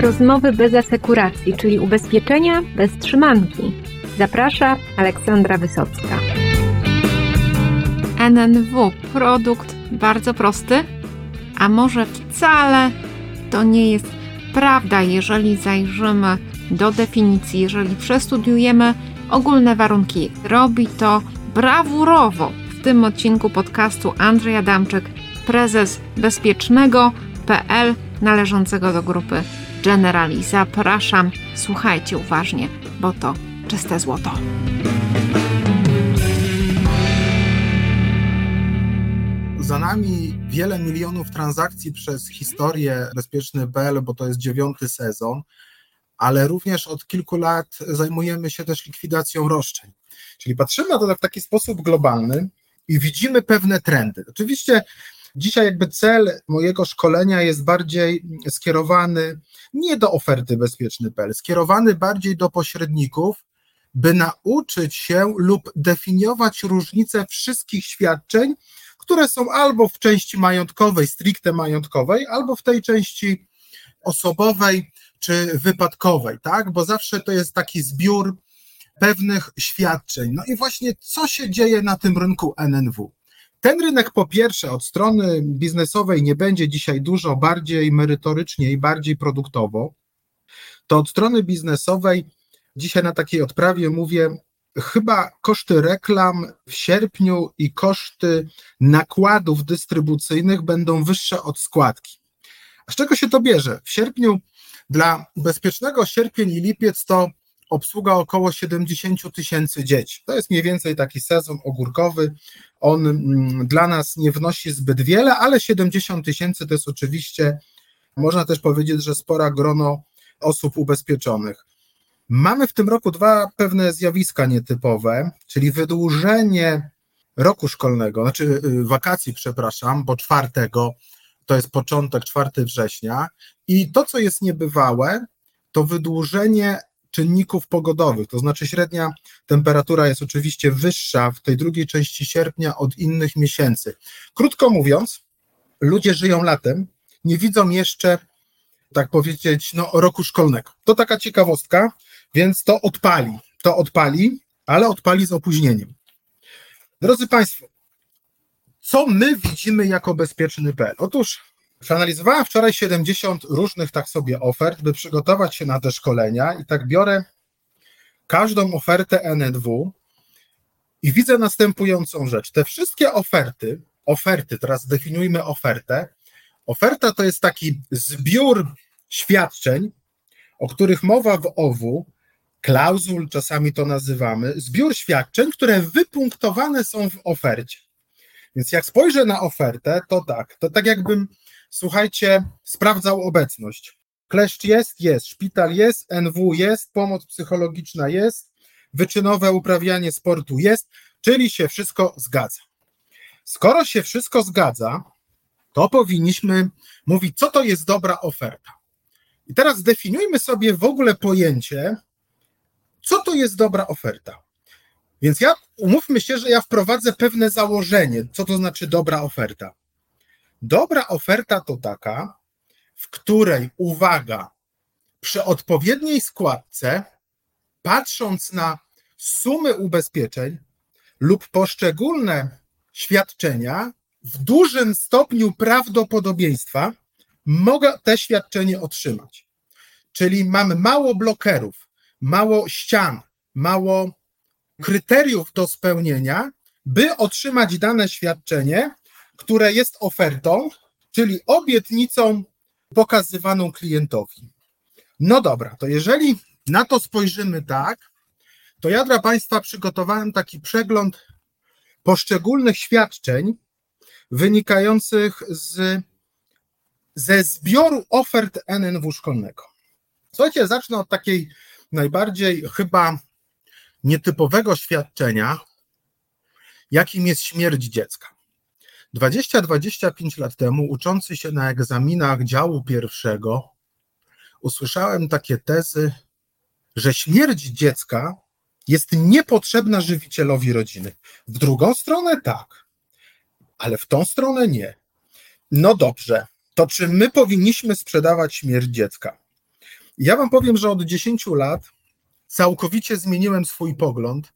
Rozmowy bez asekuracji, czyli ubezpieczenia bez trzymanki. Zaprasza Aleksandra Wysocka. NNW produkt bardzo prosty, a może wcale to nie jest prawda, jeżeli zajrzymy do definicji, jeżeli przestudiujemy ogólne warunki. Robi to brawurowo w tym odcinku podcastu Andrzej Adamczyk, prezes bezpiecznego.pl należącego do grupy Generali. Zapraszam, słuchajcie uważnie, bo to czyste złoto. Za nami wiele milionów transakcji przez historię Bezpieczny Bel, bo to jest dziewiąty sezon, ale również od kilku lat zajmujemy się też likwidacją roszczeń. Czyli patrzymy na to w taki sposób globalny i widzimy pewne trendy. Oczywiście dzisiaj jakby cel mojego szkolenia jest bardziej skierowany nie do oferty bezpieczny.pl, skierowany bardziej do pośredników, by nauczyć się lub definiować różnice wszystkich świadczeń, które są albo w części majątkowej, stricte majątkowej, albo w tej części osobowej czy wypadkowej, tak? Bo zawsze to jest taki zbiór pewnych świadczeń. No i właśnie co się dzieje na tym rynku NNW? Ten rynek po pierwsze od strony biznesowej nie będzie dzisiaj dużo bardziej merytorycznie i bardziej produktowo. To od strony biznesowej dzisiaj na takiej odprawie mówię, chyba koszty reklam w sierpniu i koszty nakładów dystrybucyjnych będą wyższe od składki. A z czego się to bierze? W sierpniu dla bezpiecznego sierpień i lipiec to obsługa około 70 tysięcy dzieci. To jest mniej więcej taki sezon ogórkowy. On mm, dla nas nie wnosi zbyt wiele, ale 70 tysięcy to jest oczywiście, można też powiedzieć, że spora grono osób ubezpieczonych. Mamy w tym roku dwa pewne zjawiska nietypowe, czyli wydłużenie roku szkolnego, znaczy y, wakacji, przepraszam, bo czwartego, to jest początek 4 września, i to, co jest niebywałe, to wydłużenie czynników pogodowych, to znaczy średnia temperatura jest oczywiście wyższa w tej drugiej części sierpnia od innych miesięcy. Krótko mówiąc, ludzie żyją latem, nie widzą jeszcze, tak powiedzieć, no, roku szkolnego. To taka ciekawostka, więc to odpali, to odpali, ale odpali z opóźnieniem. Drodzy Państwo, co my widzimy jako bezpieczny.pl? Otóż Przeanalizowałem wczoraj 70 różnych tak sobie ofert, by przygotować się na te szkolenia i tak biorę każdą ofertę NNW i widzę następującą rzecz. Te wszystkie oferty, oferty, teraz definiujmy ofertę. Oferta to jest taki zbiór świadczeń, o których mowa w OWU, klauzul czasami to nazywamy, zbiór świadczeń, które wypunktowane są w ofercie. Więc jak spojrzę na ofertę, to tak, to tak jakbym słuchajcie, sprawdzał obecność. Kleszcz jest, jest, szpital jest, NW jest, pomoc psychologiczna jest, wyczynowe uprawianie sportu jest, czyli się wszystko zgadza. Skoro się wszystko zgadza, to powinniśmy mówić, co to jest dobra oferta. I teraz zdefiniujmy sobie w ogóle pojęcie, co to jest dobra oferta. Więc ja umówmy się, że ja wprowadzę pewne założenie, co to znaczy dobra oferta. Dobra oferta to taka, w której, uwaga, przy odpowiedniej składce, patrząc na sumy ubezpieczeń lub poszczególne świadczenia, w dużym stopniu prawdopodobieństwa mogę te świadczenie otrzymać. Czyli mamy mało blokerów, mało ścian, mało kryteriów do spełnienia, by otrzymać dane świadczenie, które jest ofertą, czyli obietnicą pokazywaną klientowi. No dobra, to jeżeli na to spojrzymy tak, to ja dla Państwa przygotowałem taki przegląd poszczególnych świadczeń wynikających z, ze zbioru ofert NNW szkolnego. Słuchajcie, zacznę od takiej najbardziej chyba nietypowego świadczenia, jakim jest śmierć dziecka. 20-25 lat temu, uczący się na egzaminach działu pierwszego, usłyszałem takie tezy, że śmierć dziecka jest niepotrzebna żywicielowi rodziny. W drugą stronę tak, ale w tą stronę nie. No dobrze, to czy my powinniśmy sprzedawać śmierć dziecka? Ja Wam powiem, że od 10 lat całkowicie zmieniłem swój pogląd,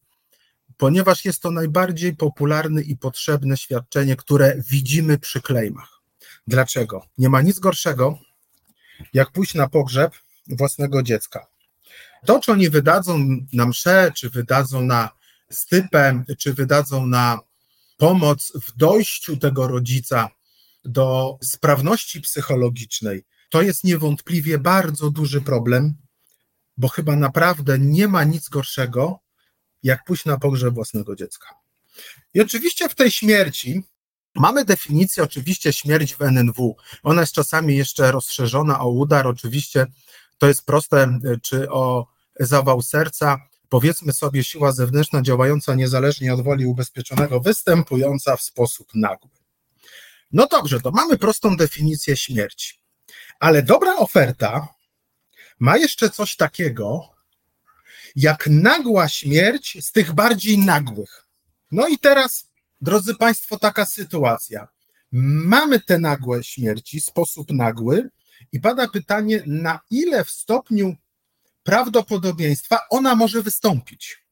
ponieważ jest to najbardziej popularne i potrzebne świadczenie, które widzimy przy klejmach. Dlaczego? Nie ma nic gorszego, jak pójść na pogrzeb własnego dziecka. To, czy oni wydadzą na mszę, czy wydadzą na stypę, czy wydadzą na pomoc w dojściu tego rodzica do sprawności psychologicznej, to jest niewątpliwie bardzo duży problem, bo chyba naprawdę nie ma nic gorszego, jak pójść na pogrzeb własnego dziecka. I oczywiście w tej śmierci mamy definicję, oczywiście śmierć w NNW. Ona jest czasami jeszcze rozszerzona o udar, oczywiście to jest proste, czy o zawał serca, powiedzmy sobie siła zewnętrzna działająca niezależnie od woli ubezpieczonego, występująca w sposób nagły. No dobrze, to mamy prostą definicję śmierci. Ale dobra oferta ma jeszcze coś takiego, jak nagła śmierć z tych bardziej nagłych. No i teraz, drodzy Państwo, taka sytuacja. Mamy te nagłe śmierci, sposób nagły, i pada pytanie, na ile w stopniu prawdopodobieństwa ona może wystąpić.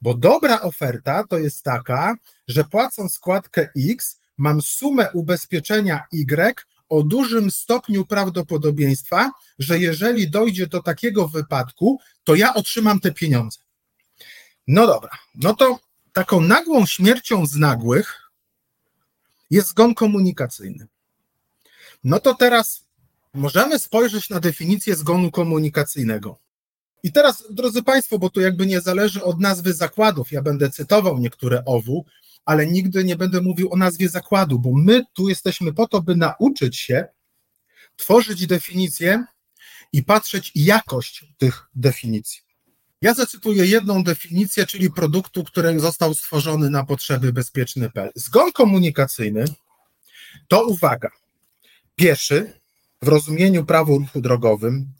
Bo dobra oferta to jest taka, że płacąc składkę X, mam sumę ubezpieczenia Y o dużym stopniu prawdopodobieństwa, że jeżeli dojdzie do takiego wypadku, to ja otrzymam te pieniądze. No dobra, no to taką nagłą śmiercią z nagłych jest zgon komunikacyjny. No to teraz możemy spojrzeć na definicję zgonu komunikacyjnego. I teraz, drodzy Państwo, bo to jakby nie zależy od nazwy zakładów, ja będę cytował niektóre OWU, ale nigdy nie będę mówił o nazwie zakładu, bo my tu jesteśmy po to, by nauczyć się tworzyć definicje i patrzeć jakość tych definicji. Ja zacytuję jedną definicję, czyli produktu, który został stworzony na potrzeby bezpieczny.pl. Zgon komunikacyjny to uwaga, pieszy w rozumieniu prawa ruchu drogowym,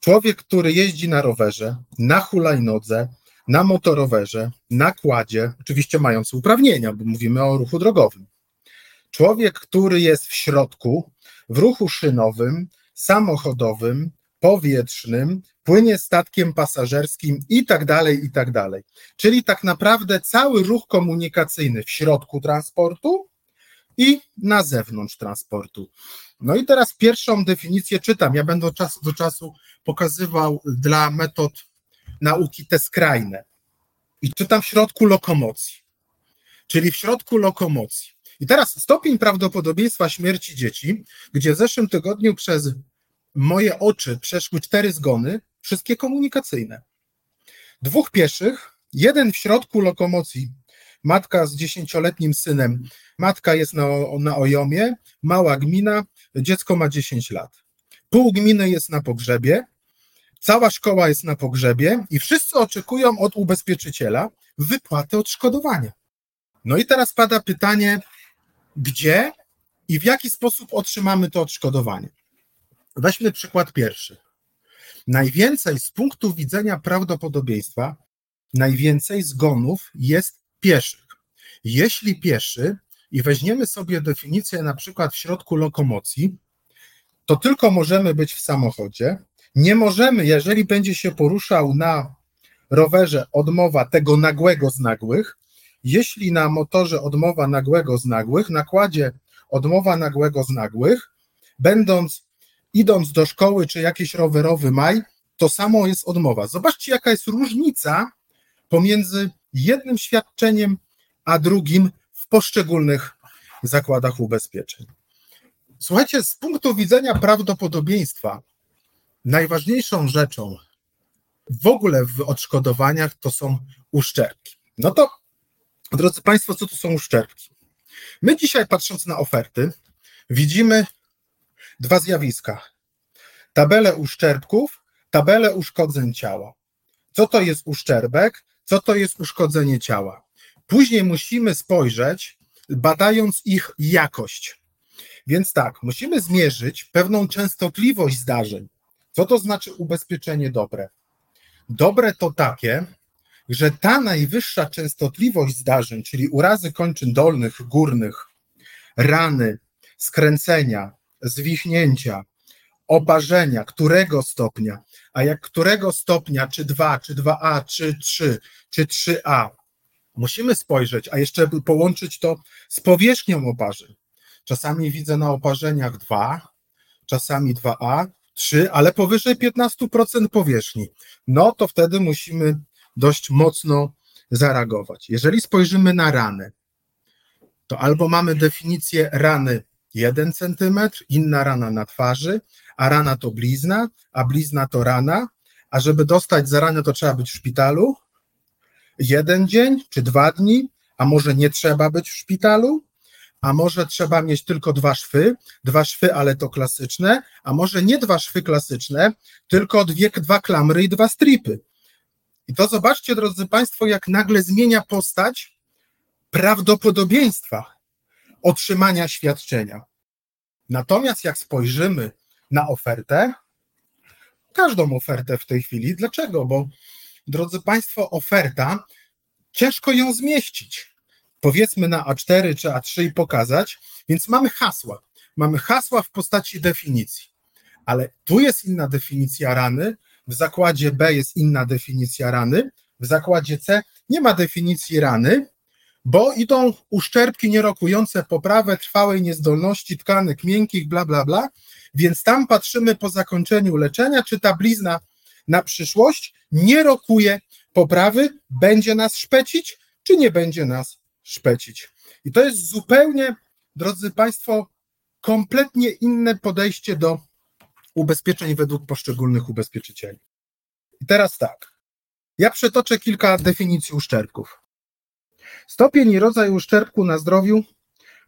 człowiek, który jeździ na rowerze, na hulajnodze, na motorowerze, na kładzie, oczywiście mając uprawnienia, bo mówimy o ruchu drogowym. Człowiek, który jest w środku, w ruchu szynowym, samochodowym, powietrznym, płynie statkiem pasażerskim i tak dalej, i tak dalej. Czyli tak naprawdę cały ruch komunikacyjny w środku transportu i na zewnątrz transportu. No i teraz pierwszą definicję czytam. Ja będę od czasu do czasu pokazywał dla metod nauki te skrajne. I czytam w środku lokomocji, czyli w środku lokomocji. I teraz stopień prawdopodobieństwa śmierci dzieci, gdzie w zeszłym tygodniu przez moje oczy przeszły cztery zgony, wszystkie komunikacyjne. Dwóch pieszych, jeden w środku lokomocji, matka z dziesięcioletnim synem, matka jest na, na ojomie, mała gmina, dziecko ma 10 lat. Pół gminy jest na pogrzebie, Cała szkoła jest na pogrzebie i wszyscy oczekują od ubezpieczyciela wypłaty odszkodowania. No i teraz pada pytanie, gdzie i w jaki sposób otrzymamy to odszkodowanie. Weźmy przykład pierwszy. Najwięcej z punktu widzenia prawdopodobieństwa, najwięcej zgonów jest pieszych. Jeśli pieszy, i weźmiemy sobie definicję na przykład w środku lokomocji, to tylko możemy być w samochodzie, nie możemy, jeżeli będzie się poruszał na rowerze odmowa tego nagłego z nagłych, jeśli na motorze odmowa nagłego z nagłych, na kładzie odmowa nagłego z nagłych, będąc, idąc do szkoły czy jakiś rowerowy maj, to samo jest odmowa. Zobaczcie, jaka jest różnica pomiędzy jednym świadczeniem a drugim w poszczególnych zakładach ubezpieczeń. Słuchajcie, z punktu widzenia prawdopodobieństwa, najważniejszą rzeczą w ogóle w odszkodowaniach to są uszczerbki. No to, drodzy Państwo, co to są uszczerbki? My dzisiaj, patrząc na oferty, widzimy dwa zjawiska: tabelę uszczerbków, tabelę uszkodzeń ciała. Co to jest uszczerbek, co to jest uszkodzenie ciała? Później musimy spojrzeć, badając ich jakość. Więc tak, musimy zmierzyć pewną częstotliwość zdarzeń. Co to znaczy ubezpieczenie dobre? Dobre to takie, że ta najwyższa częstotliwość zdarzeń, czyli urazy kończyn dolnych, górnych, rany, skręcenia, zwichnięcia, oparzenia, którego stopnia, a jak którego stopnia, czy 2, czy 2A, czy 3, czy 3A. Musimy spojrzeć, a jeszcze połączyć to z powierzchnią oparzeń. Czasami widzę na oparzeniach 2, czasami 2A, 3, ale powyżej 15% powierzchni. No to wtedy musimy dość mocno zareagować. Jeżeli spojrzymy na ranę, to albo mamy definicję rany 1 cm, inna rana na twarzy, a rana to blizna, a blizna to rana, a żeby dostać za ranę, to trzeba być w szpitalu jeden dzień czy dwa dni, a może nie trzeba być w szpitalu, a może trzeba mieć tylko dwa szwy, dwa szwy, ale to klasyczne, a może nie dwa szwy klasyczne, tylko dwie, dwa klamry i dwa stripy. I to zobaczcie, drodzy Państwo, jak nagle zmienia postać prawdopodobieństwa otrzymania świadczenia. Natomiast jak spojrzymy na ofertę, każdą ofertę w tej chwili, dlaczego? Bo, drodzy Państwo, oferta, ciężko ją zmieścić. Powiedzmy na A4 czy A3 i pokazać, więc mamy hasła. Mamy hasła w postaci definicji, ale tu jest inna definicja rany, w zakładzie B jest inna definicja rany, w zakładzie C nie ma definicji rany, bo idą uszczerbki nierokujące poprawę trwałej niezdolności tkanek miękkich, bla, bla, bla, więc tam patrzymy po zakończeniu leczenia, czy ta blizna na przyszłość nie rokuje poprawy, będzie nas szpecić, czy nie będzie nas szpecić. I to jest zupełnie, drodzy Państwo, kompletnie inne podejście do ubezpieczeń według poszczególnych ubezpieczycieli. I teraz tak. Ja przetoczę kilka definicji uszczerbków. Stopień i rodzaj uszczerbku na zdrowiu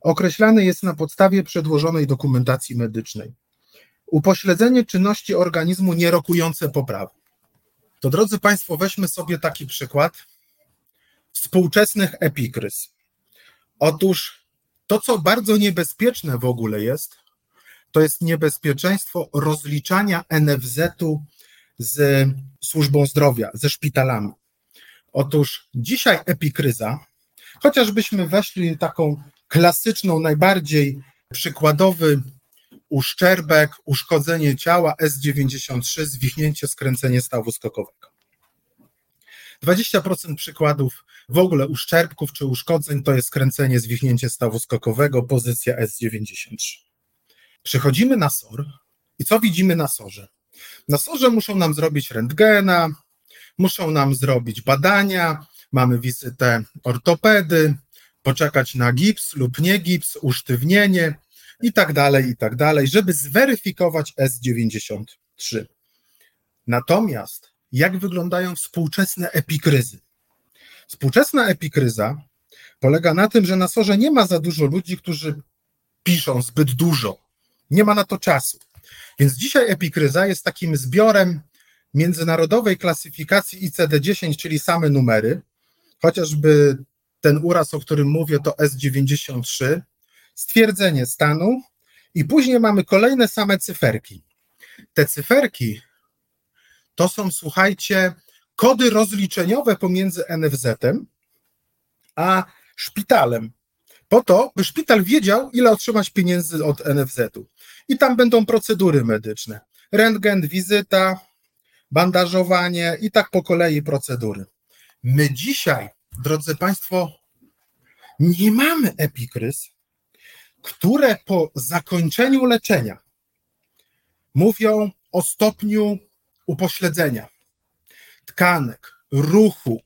określany jest na podstawie przedłożonej dokumentacji medycznej. Upośledzenie czynności organizmu nierokujące poprawy. To drodzy Państwo, weźmy sobie taki przykład współczesnych epikryz. Otóż to, co bardzo niebezpieczne w ogóle jest, to jest niebezpieczeństwo rozliczania NFZ-u z służbą zdrowia, ze szpitalami. Otóż dzisiaj epikryza, chociażbyśmy weszli taką klasyczną, najbardziej przykładowy uszczerbek, uszkodzenie ciała S93, zwichnięcie, skręcenie stawu skokowego. 20% przykładów w ogóle uszczerbków czy uszkodzeń to jest skręcenie, zwichnięcie stawu skokowego, pozycja S93. Przychodzimy na SOR i co widzimy na SORze? Na SORze muszą nam zrobić rentgena, muszą nam zrobić badania, mamy wizytę ortopedy, poczekać na gips lub nie gips, usztywnienie i tak dalej, i tak dalej, żeby zweryfikować S93. Natomiast jak wyglądają współczesne epikryzy? Współczesna epikryza polega na tym, że na SORze nie ma za dużo ludzi, którzy piszą zbyt dużo. Nie ma na to czasu. Więc dzisiaj epikryza jest takim zbiorem międzynarodowej klasyfikacji ICD-10, czyli same numery, chociażby ten uraz, o którym mówię, to S93, stwierdzenie stanu i później mamy kolejne same cyferki. Te cyferki to są, słuchajcie, kody rozliczeniowe pomiędzy NFZ-em a szpitalem. Po to, by szpital wiedział, ile otrzymać pieniędzy od NFZ-u. I tam będą procedury medyczne. Rentgen, wizyta, bandażowanie i tak po kolei procedury. My dzisiaj, drodzy Państwo, nie mamy epikryz, które po zakończeniu leczenia mówią o stopniu upośledzenia tkanek, ruchu,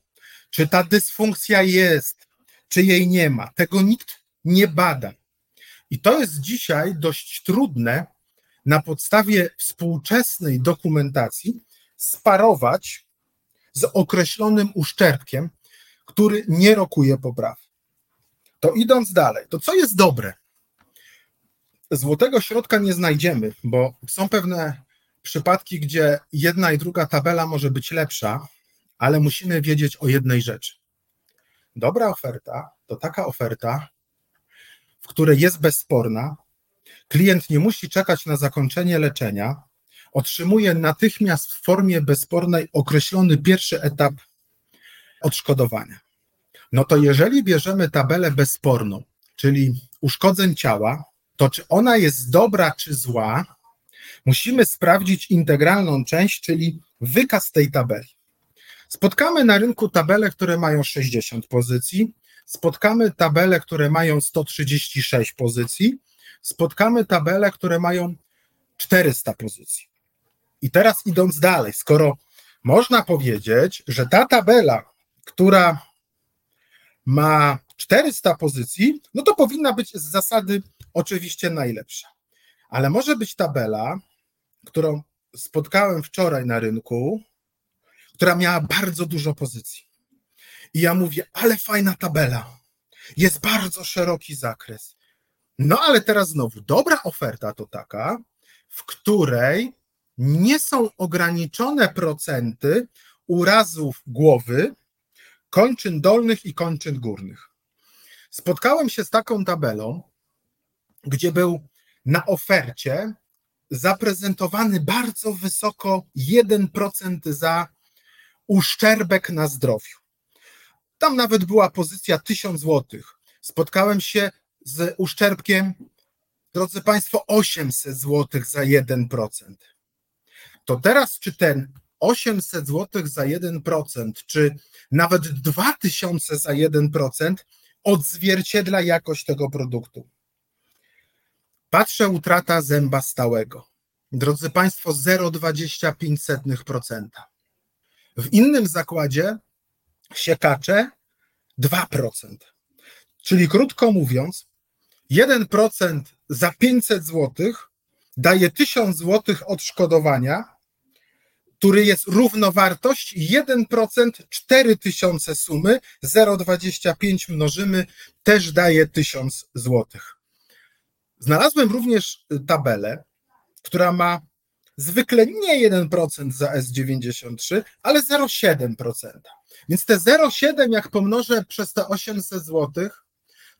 czy ta dysfunkcja jest, czy jej nie ma. Tego nikt nie bada. I to jest dzisiaj dość trudne na podstawie współczesnej dokumentacji sparować z określonym uszczerbkiem, który nie rokuje poprawy. To idąc dalej, to co jest dobre? Złotego środka nie znajdziemy, bo są pewne przypadki, gdzie jedna i druga tabela może być lepsza, ale musimy wiedzieć o jednej rzeczy. Dobra oferta to taka oferta, w której jest bezsporna, klient nie musi czekać na zakończenie leczenia, otrzymuje natychmiast w formie bezspornej określony pierwszy etap odszkodowania. No to jeżeli bierzemy tabelę bezsporną, czyli uszkodzeń ciała, to czy ona jest dobra czy zła, Musimy sprawdzić integralną część, czyli wykaz tej tabeli. Spotkamy na rynku tabele, które mają 60 pozycji, spotkamy tabele, które mają 136 pozycji, spotkamy tabele, które mają 400 pozycji. I teraz idąc dalej, skoro można powiedzieć, że ta tabela, która ma 400 pozycji, no to powinna być z zasady oczywiście najlepsza. Ale może być tabela, którą spotkałem wczoraj na rynku, która miała bardzo dużo pozycji. I ja mówię, ale fajna tabela. Jest bardzo szeroki zakres. No ale teraz znowu, dobra oferta to taka, w której nie są ograniczone procenty urazów głowy, kończyn dolnych i kończyn górnych. Spotkałem się z taką tabelą, gdzie był na ofercie zaprezentowany bardzo wysoko 1% za uszczerbek na zdrowiu. Tam nawet była pozycja 1000 zł. Spotkałem się z uszczerbkiem, drodzy Państwo, 800 zł za 1%. To teraz, czy ten 800 zł za 1%, czy nawet 2000 za 1% odzwierciedla jakość tego produktu? Patrzę utrata zęba stałego. Drodzy Państwo, 0,25%. W innym zakładzie siekacze 2%. Czyli krótko mówiąc, 1% za 500 zł daje 1000 zł odszkodowania, który jest równowartość 1% 4000 sumy, 0,25 mnożymy, też daje 1000 zł. Znalazłem również tabelę, która ma zwykle nie 1% za S93, ale 0,7%. Więc te 0,7 jak pomnożę przez te 800 zł,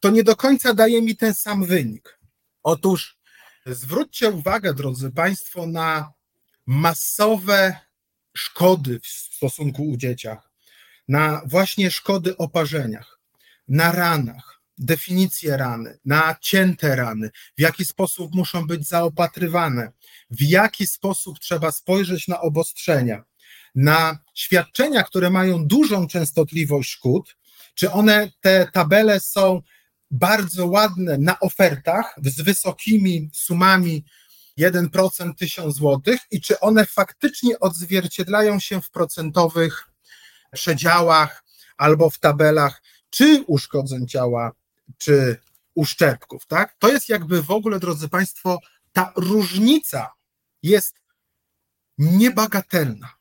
to nie do końca daje mi ten sam wynik. Otóż zwróćcie uwagę, drodzy Państwo, na masowe szkody w stosunku u dzieciach, na właśnie szkody o parzeniach, na ranach, definicję rany, na cięte rany, w jaki sposób muszą być zaopatrywane, w jaki sposób trzeba spojrzeć na obostrzenia, na świadczenia, które mają dużą częstotliwość szkód, czy one, te tabele są bardzo ładne na ofertach z wysokimi sumami 1% 1000 zł i czy one faktycznie odzwierciedlają się w procentowych przedziałach albo w tabelach czy uszkodzeń ciała, czy uszczerbków, tak? To jest jakby w ogóle, drodzy Państwo, ta różnica jest niebagatelna.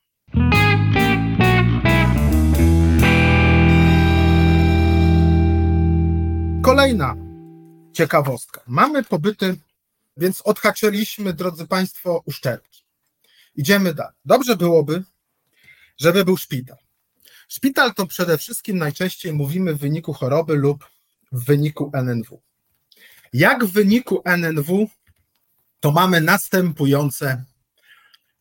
Kolejna ciekawostka. Mamy pobyty, więc odhaczyliśmy, drodzy Państwo, uszczerbki. Idziemy dalej. Dobrze byłoby, żeby był szpital. Szpital to przede wszystkim najczęściej mówimy w wyniku choroby lub w wyniku NNW. Jak w wyniku NNW, to mamy następujące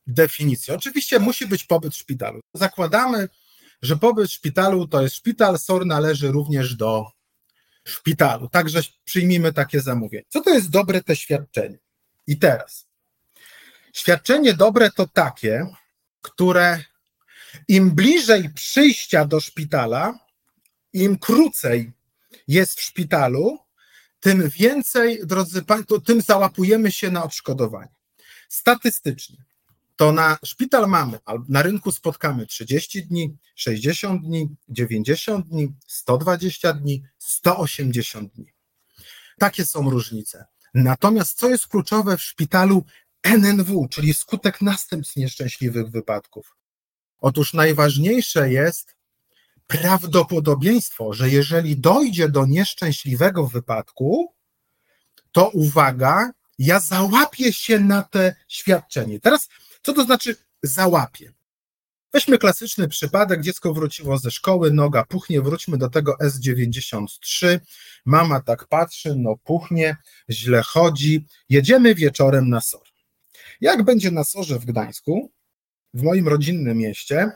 definicje. Oczywiście musi być pobyt w szpitalu. Zakładamy, że pobyt w szpitalu to jest szpital, SOR należy również do szpitalu. Także przyjmijmy takie zamówienie. Co to jest dobre te świadczenie? I teraz. Świadczenie dobre to takie, które im bliżej przyjścia do szpitala, im krócej jest w szpitalu, tym więcej, drodzy Państwo, tym załapujemy się na odszkodowanie. Statystycznie to na szpital mamy, na rynku spotkamy 30 dni, 60 dni, 90 dni, 120 dni, 180 dni. Takie są różnice. Natomiast co jest kluczowe w szpitalu NNW, czyli skutek następstw nieszczęśliwych wypadków? Otóż najważniejsze jest prawdopodobieństwo, że jeżeli dojdzie do nieszczęśliwego wypadku, to uwaga, ja załapię się na te świadczenie. Teraz, co to znaczy załapię? Weźmy klasyczny przypadek, dziecko wróciło ze szkoły, noga puchnie, wróćmy do tego S93, mama tak patrzy, no puchnie, źle chodzi, jedziemy wieczorem na SOR. Jak będzie na SORze w Gdańsku, w moim rodzinnym mieście,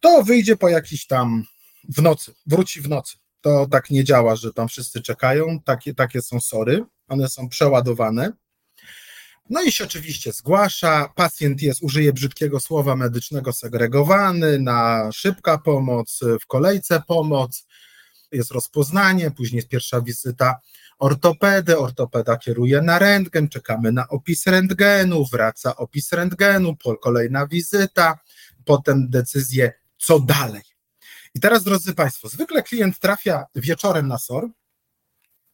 to wyjdzie po jakiś tam w nocy, wróci w nocy. To tak nie działa, że tam wszyscy czekają, takie, takie są sory, one są przeładowane. No i się oczywiście zgłasza, pacjent jest, użyje brzydkiego słowa medycznego, segregowany, na szybka pomoc, w kolejce pomoc, jest rozpoznanie, później jest pierwsza wizyta ortopedy, ortopeda kieruje na rentgen, czekamy na opis rentgenu, wraca opis rentgenu, kolejna wizyta, potem decyzję, co dalej. I teraz, drodzy Państwo, zwykle klient trafia wieczorem na SOR,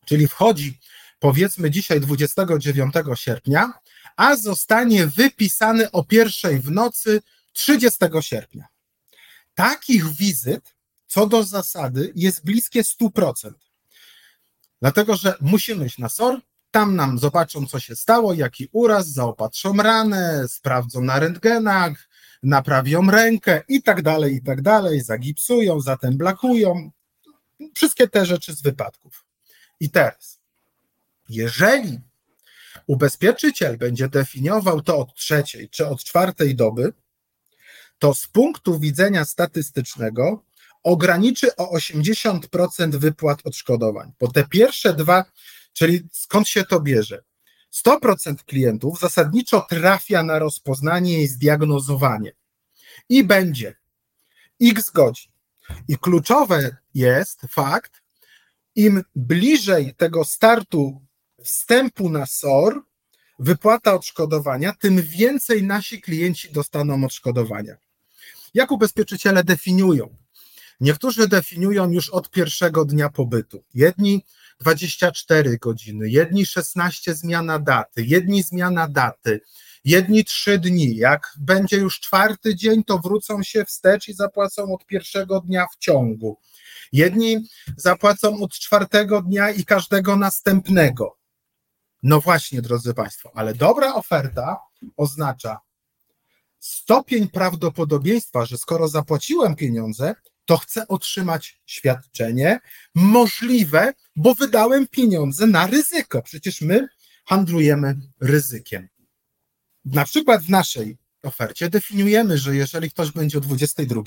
czyli wchodzi powiedzmy dzisiaj 29 sierpnia, a zostanie wypisany o pierwszej w nocy 30 sierpnia. Takich wizyt co do zasady jest bliskie 100%. Dlatego, że musimy iść na SOR, tam nam zobaczą, co się stało, jaki uraz, zaopatrzą ranę, sprawdzą na rentgenach, naprawią rękę i tak dalej, i tak dalej, zagipsują, zatem blakują. Wszystkie te rzeczy z wypadków. I teraz, jeżeli ubezpieczyciel będzie definiował to od trzeciej czy od czwartej doby, to z punktu widzenia statystycznego ograniczy o 80% wypłat odszkodowań, bo te pierwsze dwa, czyli skąd się to bierze? 100% klientów zasadniczo trafia na rozpoznanie i zdiagnozowanie i będzie x godzin. I kluczowe jest fakt, im bliżej tego startu wstępu na SOR, wypłata odszkodowania, tym więcej nasi klienci dostaną odszkodowania. Jak ubezpieczyciele definiują? Niektórzy definiują już od pierwszego dnia pobytu. Jedni 24 godziny, jedni 16 zmiana daty, jedni zmiana daty, jedni 3 dni. Jak będzie już czwarty dzień, to wrócą się wstecz i zapłacą od pierwszego dnia w ciągu. Jedni zapłacą od czwartego dnia i każdego następnego. No właśnie, drodzy Państwo, ale dobra oferta oznacza stopień prawdopodobieństwa, że skoro zapłaciłem pieniądze, to chcę otrzymać świadczenie możliwe, bo wydałem pieniądze na ryzyko. Przecież my handlujemy ryzykiem. Na przykład w naszej ofercie definiujemy, że jeżeli ktoś będzie o 22,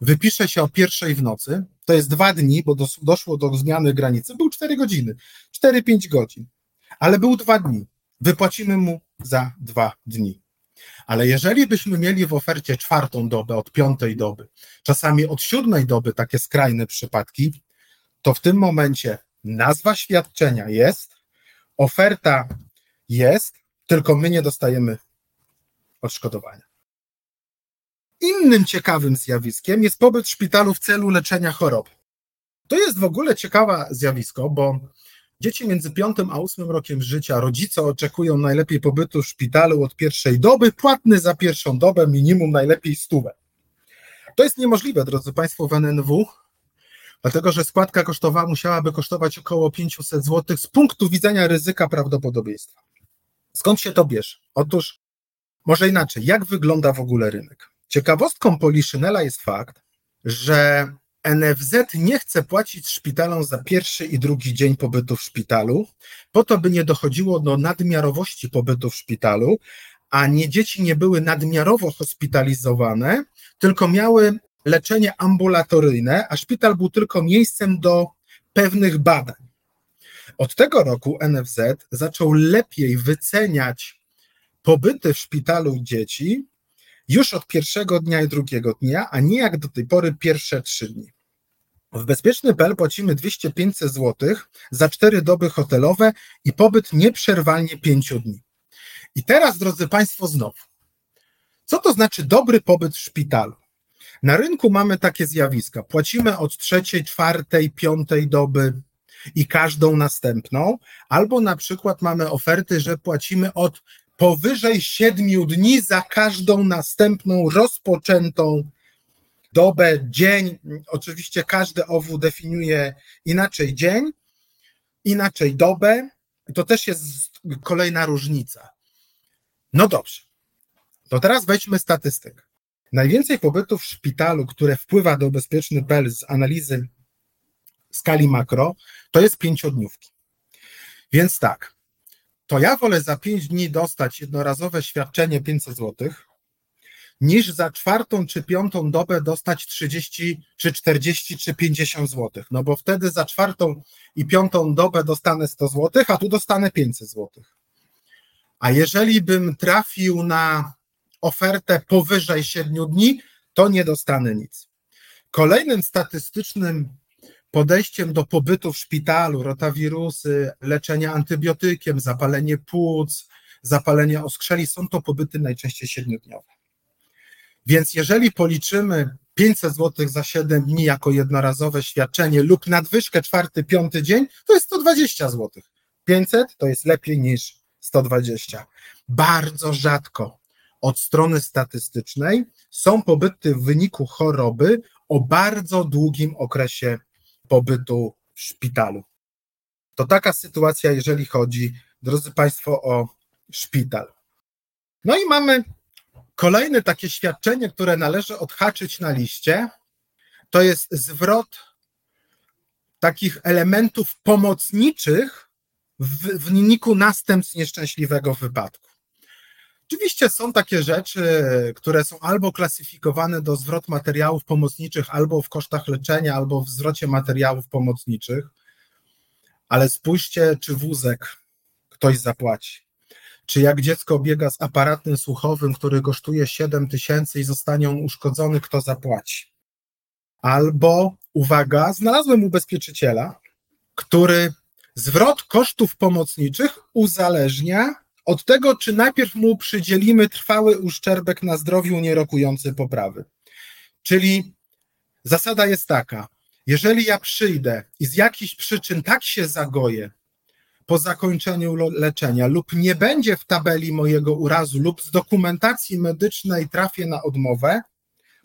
wypisze się o pierwszej w nocy, to jest dwa dni, bo doszło do zmiany granicy, był 4 godziny, 4-5 godzin, ale był dwa dni. Wypłacimy mu za dwa dni. Ale jeżeli byśmy mieli w ofercie czwartą dobę od piątej doby, czasami od siódmej doby takie skrajne przypadki, to w tym momencie nazwa świadczenia jest, oferta jest, tylko my nie dostajemy odszkodowania. Innym ciekawym zjawiskiem jest pobyt w szpitalu w celu leczenia chorob. To jest w ogóle ciekawe zjawisko, bo Dzieci między 5 a 8 rokiem życia, rodzice oczekują najlepiej pobytu w szpitalu od pierwszej doby, płatny za pierwszą dobę minimum najlepiej stówę. To jest niemożliwe, drodzy Państwo, w NNW, dlatego że składka kosztowa musiałaby kosztować około 500 zł z punktu widzenia ryzyka prawdopodobieństwa. Skąd się to bierze? Otóż, może inaczej, jak wygląda w ogóle rynek? Ciekawostką Poliszynela jest fakt, że NFZ nie chce płacić szpitalom za pierwszy i drugi dzień pobytu w szpitalu, po to, by nie dochodziło do nadmiarowości pobytu w szpitalu, a nie dzieci nie były nadmiarowo hospitalizowane, tylko miały leczenie ambulatoryjne, a szpital był tylko miejscem do pewnych badań. Od tego roku NFZ zaczął lepiej wyceniać pobyty w szpitalu dzieci już od pierwszego dnia i drugiego dnia, a nie jak do tej pory pierwsze trzy dni. W bezpieczny.pl płacimy 200-500 zł za 4 doby hotelowe i pobyt nieprzerwalnie 5 dni. I teraz, drodzy Państwo, znowu. Co to znaczy dobry pobyt w szpitalu? Na rynku mamy takie zjawiska. Płacimy od trzeciej, czwartej, piątej doby i każdą następną, albo na przykład mamy oferty, że płacimy od powyżej siedmiu dni za każdą następną rozpoczętą dobę, dzień. Oczywiście każdy OWU definiuje inaczej dzień, inaczej dobę. To też jest kolejna różnica. No dobrze. To teraz wejdźmy statystykę. Najwięcej pobytów w szpitalu, które wpływa do bezpieczny PEL z analizy skali makro, to jest pięciodniówki. Więc tak, to ja wolę za pięć dni dostać jednorazowe świadczenie 500 zł, niż za czwartą czy piątą dobę dostać 30 czy 40 czy 50 zł. No bo wtedy za czwartą i piątą dobę dostanę 100 zł, a tu dostanę 500 zł. A jeżeli bym trafił na ofertę powyżej 7 dni, to nie dostanę nic. Kolejnym statystycznym podejściem do pobytu w szpitalu, rotawirusy, leczenia antybiotykiem, zapalenie płuc, zapalenie oskrzeli, są to pobyty najczęściej siedmiodniowe. Więc jeżeli policzymy 500 zł za 7 dni jako jednorazowe świadczenie lub nadwyżkę czwarty, piąty dzień, to jest 120 zł. 500 to jest lepiej niż 120. Bardzo rzadko od strony statystycznej są pobyty w wyniku choroby o bardzo długim okresie pobytu w szpitalu. To taka sytuacja, jeżeli chodzi, drodzy Państwo, o szpital. No i mamy kolejne takie świadczenie, które należy odhaczyć na liście. To jest zwrot takich elementów pomocniczych w, wyniku następstw nieszczęśliwego wypadku. Oczywiście są takie rzeczy, które są albo klasyfikowane do zwrot materiałów pomocniczych, albo w kosztach leczenia, albo w zwrocie materiałów pomocniczych, ale spójrzcie, czy wózek ktoś zapłaci. Czy jak dziecko biega z aparatem słuchowym, który kosztuje 7 tysięcy i zostanie on uszkodzony, kto zapłaci? Albo, uwaga, znalazłem ubezpieczyciela, który zwrot kosztów pomocniczych uzależnia od tego, czy najpierw mu przydzielimy trwały uszczerbek na zdrowiu nierokujący poprawy. Czyli zasada jest taka, jeżeli ja przyjdę i z jakichś przyczyn tak się zagoję po zakończeniu leczenia lub nie będzie w tabeli mojego urazu lub z dokumentacji medycznej trafię na odmowę,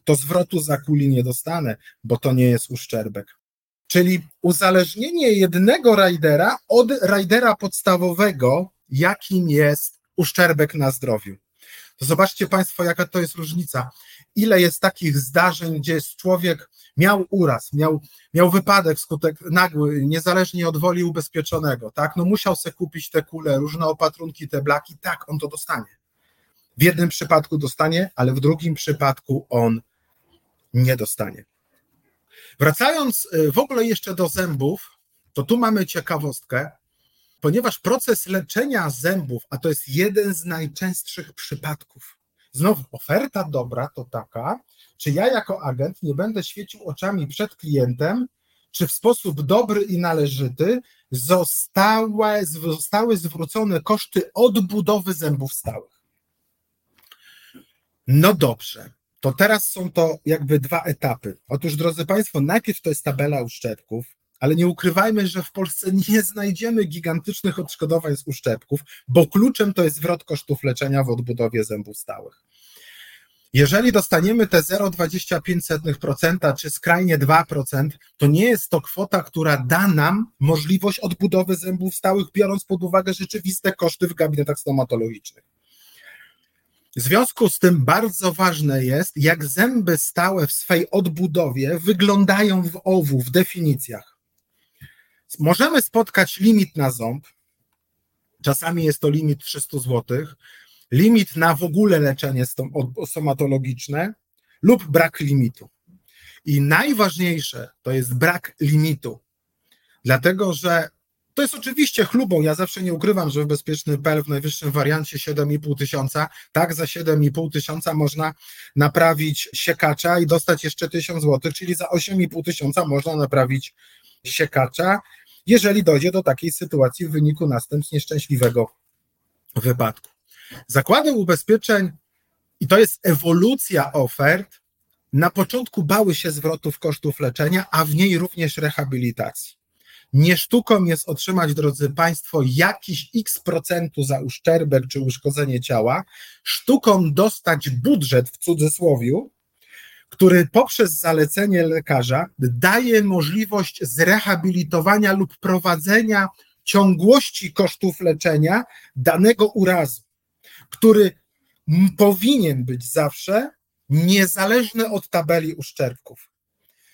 to zwrotu za kuli nie dostanę, bo to nie jest uszczerbek. Czyli uzależnienie jednego rajdera od rajdera podstawowego jakim jest uszczerbek na zdrowiu. To zobaczcie Państwo, jaka to jest różnica. Ile jest takich zdarzeń, gdzie człowiek miał uraz, miał, miał wypadek skutek nagły, niezależnie od woli ubezpieczonego, tak? No musiał sobie kupić te kule, różne opatrunki, te blaki, tak, on to dostanie. W jednym przypadku dostanie, ale w drugim przypadku on nie dostanie. Wracając y, w ogóle jeszcze do zębów, to tu mamy ciekawostkę ponieważ proces leczenia zębów, a to jest jeden z najczęstszych przypadków, znowu oferta dobra to taka, czy ja jako agent nie będę świecił oczami przed klientem, czy w sposób dobry i należyty zostały, zostały zwrócone koszty odbudowy zębów stałych. No dobrze, to teraz są to jakby dwa etapy. Otóż, drodzy Państwo, najpierw to jest tabela uszczerbków, ale nie ukrywajmy, że w Polsce nie znajdziemy gigantycznych odszkodowań z uszczerbków, bo kluczem to jest zwrot kosztów leczenia w odbudowie zębów stałych. Jeżeli dostaniemy te 0,25% czy skrajnie 2%, to nie jest to kwota, która da nam możliwość odbudowy zębów stałych, biorąc pod uwagę rzeczywiste koszty w gabinetach stomatologicznych. W związku z tym bardzo ważne jest, jak zęby stałe w swej odbudowie wyglądają w OWU, w definicjach możemy spotkać limit na ząb, czasami jest to limit 300 zł, limit na w ogóle leczenie stomatologiczne lub brak limitu. I najważniejsze to jest brak limitu, dlatego że to jest oczywiście chlubą. Ja zawsze nie ukrywam, że w bezpieczny PEL w najwyższym wariancie 7,5 tysiąca, tak, za 7,5 tysiąca można naprawić siekacza i dostać jeszcze 1000 zł, czyli za 8,5 tysiąca można naprawić siekacza jeżeli dojdzie do takiej sytuacji w wyniku następstw nieszczęśliwego wypadku. Zakłady ubezpieczeń, i to jest ewolucja ofert, na początku bały się zwrotów kosztów leczenia, a w niej również rehabilitacji. Nie sztuką jest otrzymać, drodzy Państwo, jakiś x procentu za uszczerbek czy uszkodzenie ciała, sztuką dostać budżet w cudzysłowiu, który poprzez zalecenie lekarza daje możliwość zrehabilitowania lub prowadzenia ciągłości kosztów leczenia danego urazu, który powinien być zawsze niezależny od tabeli uszczerbków.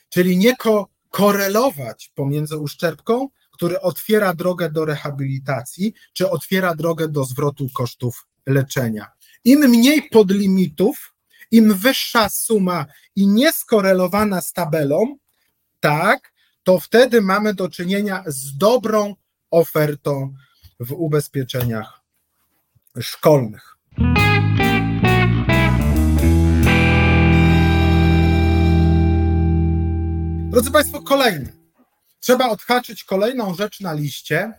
Czyli nie ko korelować pomiędzy uszczerbką, który otwiera drogę do rehabilitacji, czy otwiera drogę do zwrotu kosztów leczenia. Im mniej podlimitów, im wyższa suma i nieskorelowana z tabelą, tak, to wtedy mamy do czynienia z dobrą ofertą w ubezpieczeniach szkolnych. Drodzy Państwo, kolejny. Trzeba odhaczyć kolejną rzecz na liście,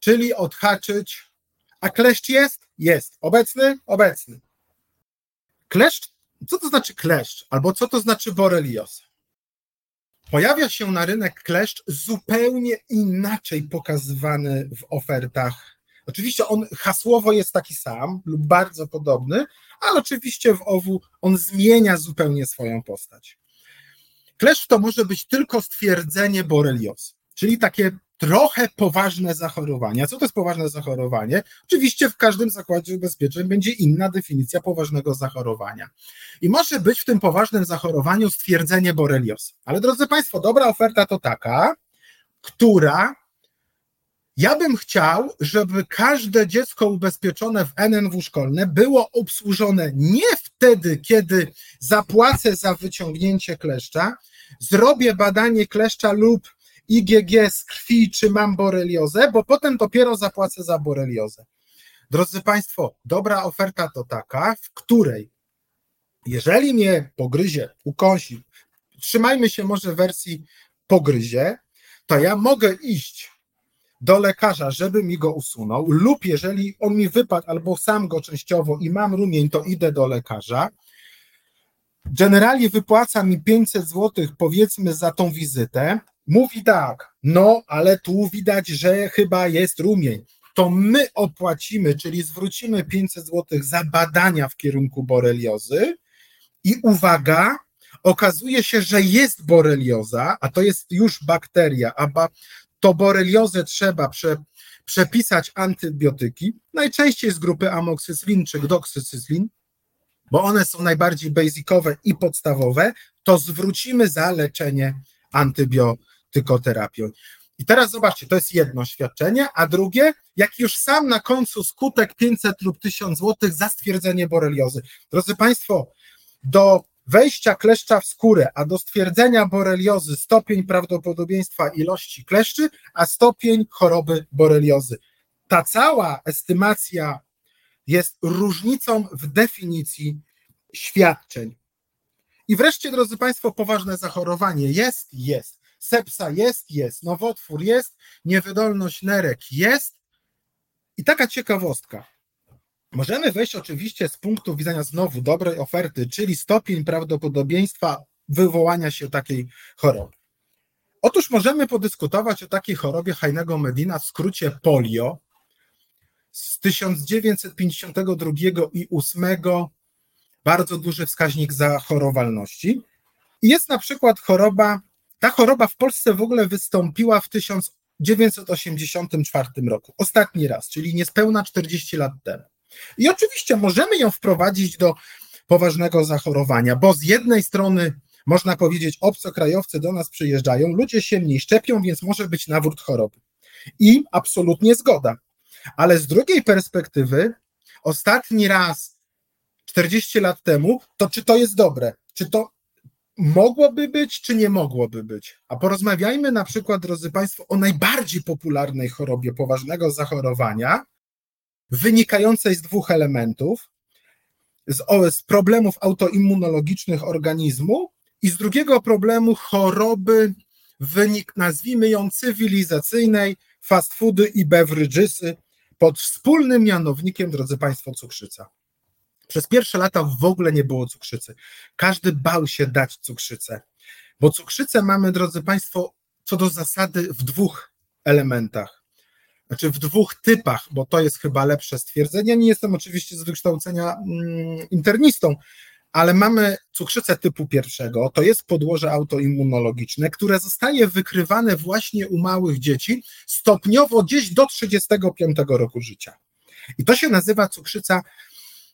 czyli odhaczyć. A kleszcz jest? Jest. Obecny? Obecny. Kleszcz, co to znaczy kleszcz? Albo co to znaczy borelios? Pojawia się na rynek kleszcz zupełnie inaczej pokazywany w ofertach. Oczywiście on hasłowo jest taki sam lub bardzo podobny, ale oczywiście w owu on zmienia zupełnie swoją postać. Kleszcz to może być tylko stwierdzenie boreliozy, czyli takie trochę poważne zachorowanie. co to jest poważne zachorowanie? Oczywiście w każdym zakładzie ubezpieczeń będzie inna definicja poważnego zachorowania. I może być w tym poważnym zachorowaniu stwierdzenie boreliozy. Ale drodzy Państwo, dobra oferta to taka, która ja bym chciał, żeby każde dziecko ubezpieczone w NNW szkolne było obsłużone nie wtedy, kiedy zapłacę za wyciągnięcie kleszcza, zrobię badanie kleszcza lub IgG z krwi, czy mam boreliozę, bo potem dopiero zapłacę za boreliozę. Drodzy Państwo, dobra oferta to taka, w której jeżeli mnie pogryzie, ukąsi, trzymajmy się może wersji pogryzie, to ja mogę iść do lekarza, żeby mi go usunął, lub jeżeli on mi wypadł albo sam go częściowo i mam rumień, to idę do lekarza. Generalnie wypłaca mi 500 zł, powiedzmy, za tą wizytę. Mówi tak, no ale tu widać, że chyba jest rumień. To my opłacimy, czyli zwrócimy 500 zł za badania w kierunku boreliozy. I uwaga, okazuje się, że jest borelioza, a to jest już bakteria, a ba to boreliozę trzeba prze, przepisać antybiotyki, najczęściej z grupy amoksycylin czy doksycyclin, bo one są najbardziej basicowe i podstawowe, to zwrócimy za leczenie antybiotykoterapią. I teraz zobaczcie, to jest jedno świadczenie, a drugie, jak już sam na końcu skutek 500 lub 1000 zł za stwierdzenie boreliozy. Drodzy Państwo, do wejścia kleszcza w skórę, a do stwierdzenia boreliozy stopień prawdopodobieństwa ilości kleszczy, a stopień choroby boreliozy. Ta cała estymacja jest różnicą w definicji świadczeń. I wreszcie, drodzy Państwo, poważne zachorowanie jest, jest. Sepsa jest, jest. Nowotwór jest. Niewydolność nerek jest. I taka ciekawostka. Możemy wejść oczywiście z punktu widzenia znowu dobrej oferty, czyli stopień prawdopodobieństwa wywołania się takiej choroby. Otóż możemy podyskutować o takiej chorobie Hajnego Medina, w skrócie polio, z 1952 i 8 bardzo duży wskaźnik zachorowalności. Jest na przykład choroba, ta choroba w Polsce w ogóle wystąpiła w 1984 roku, ostatni raz, czyli niespełna 40 lat temu. I oczywiście możemy ją wprowadzić do poważnego zachorowania, bo z jednej strony można powiedzieć, obcokrajowcy do nas przyjeżdżają, ludzie się mniej szczepią, więc może być nawrót choroby. I absolutnie zgoda. Ale z drugiej perspektywy, ostatni raz 40 lat temu, to czy to jest dobre? Czy to mogłoby być, czy nie mogłoby być? A porozmawiajmy na przykład, drodzy Państwo, o najbardziej popularnej chorobie poważnego zachorowania, wynikającej z dwóch elementów, z, z problemów autoimmunologicznych organizmu i z drugiego problemu choroby, wynik, nazwijmy ją cywilizacyjnej, fast foody i beveragesy pod wspólnym mianownikiem, drodzy Państwo, cukrzyca. Przez pierwsze lata w ogóle nie było cukrzycy. Każdy bał się dać cukrzycę, bo cukrzycę mamy, drodzy Państwo, co do zasady w dwóch elementach znaczy w dwóch typach, bo to jest chyba lepsze stwierdzenie. Nie jestem oczywiście z wykształcenia mm, internistą, ale mamy cukrzycę typu pierwszego, to jest podłoże autoimmunologiczne, które zostaje wykrywane właśnie u małych dzieci stopniowo gdzieś do 35 roku życia. I to się nazywa cukrzyca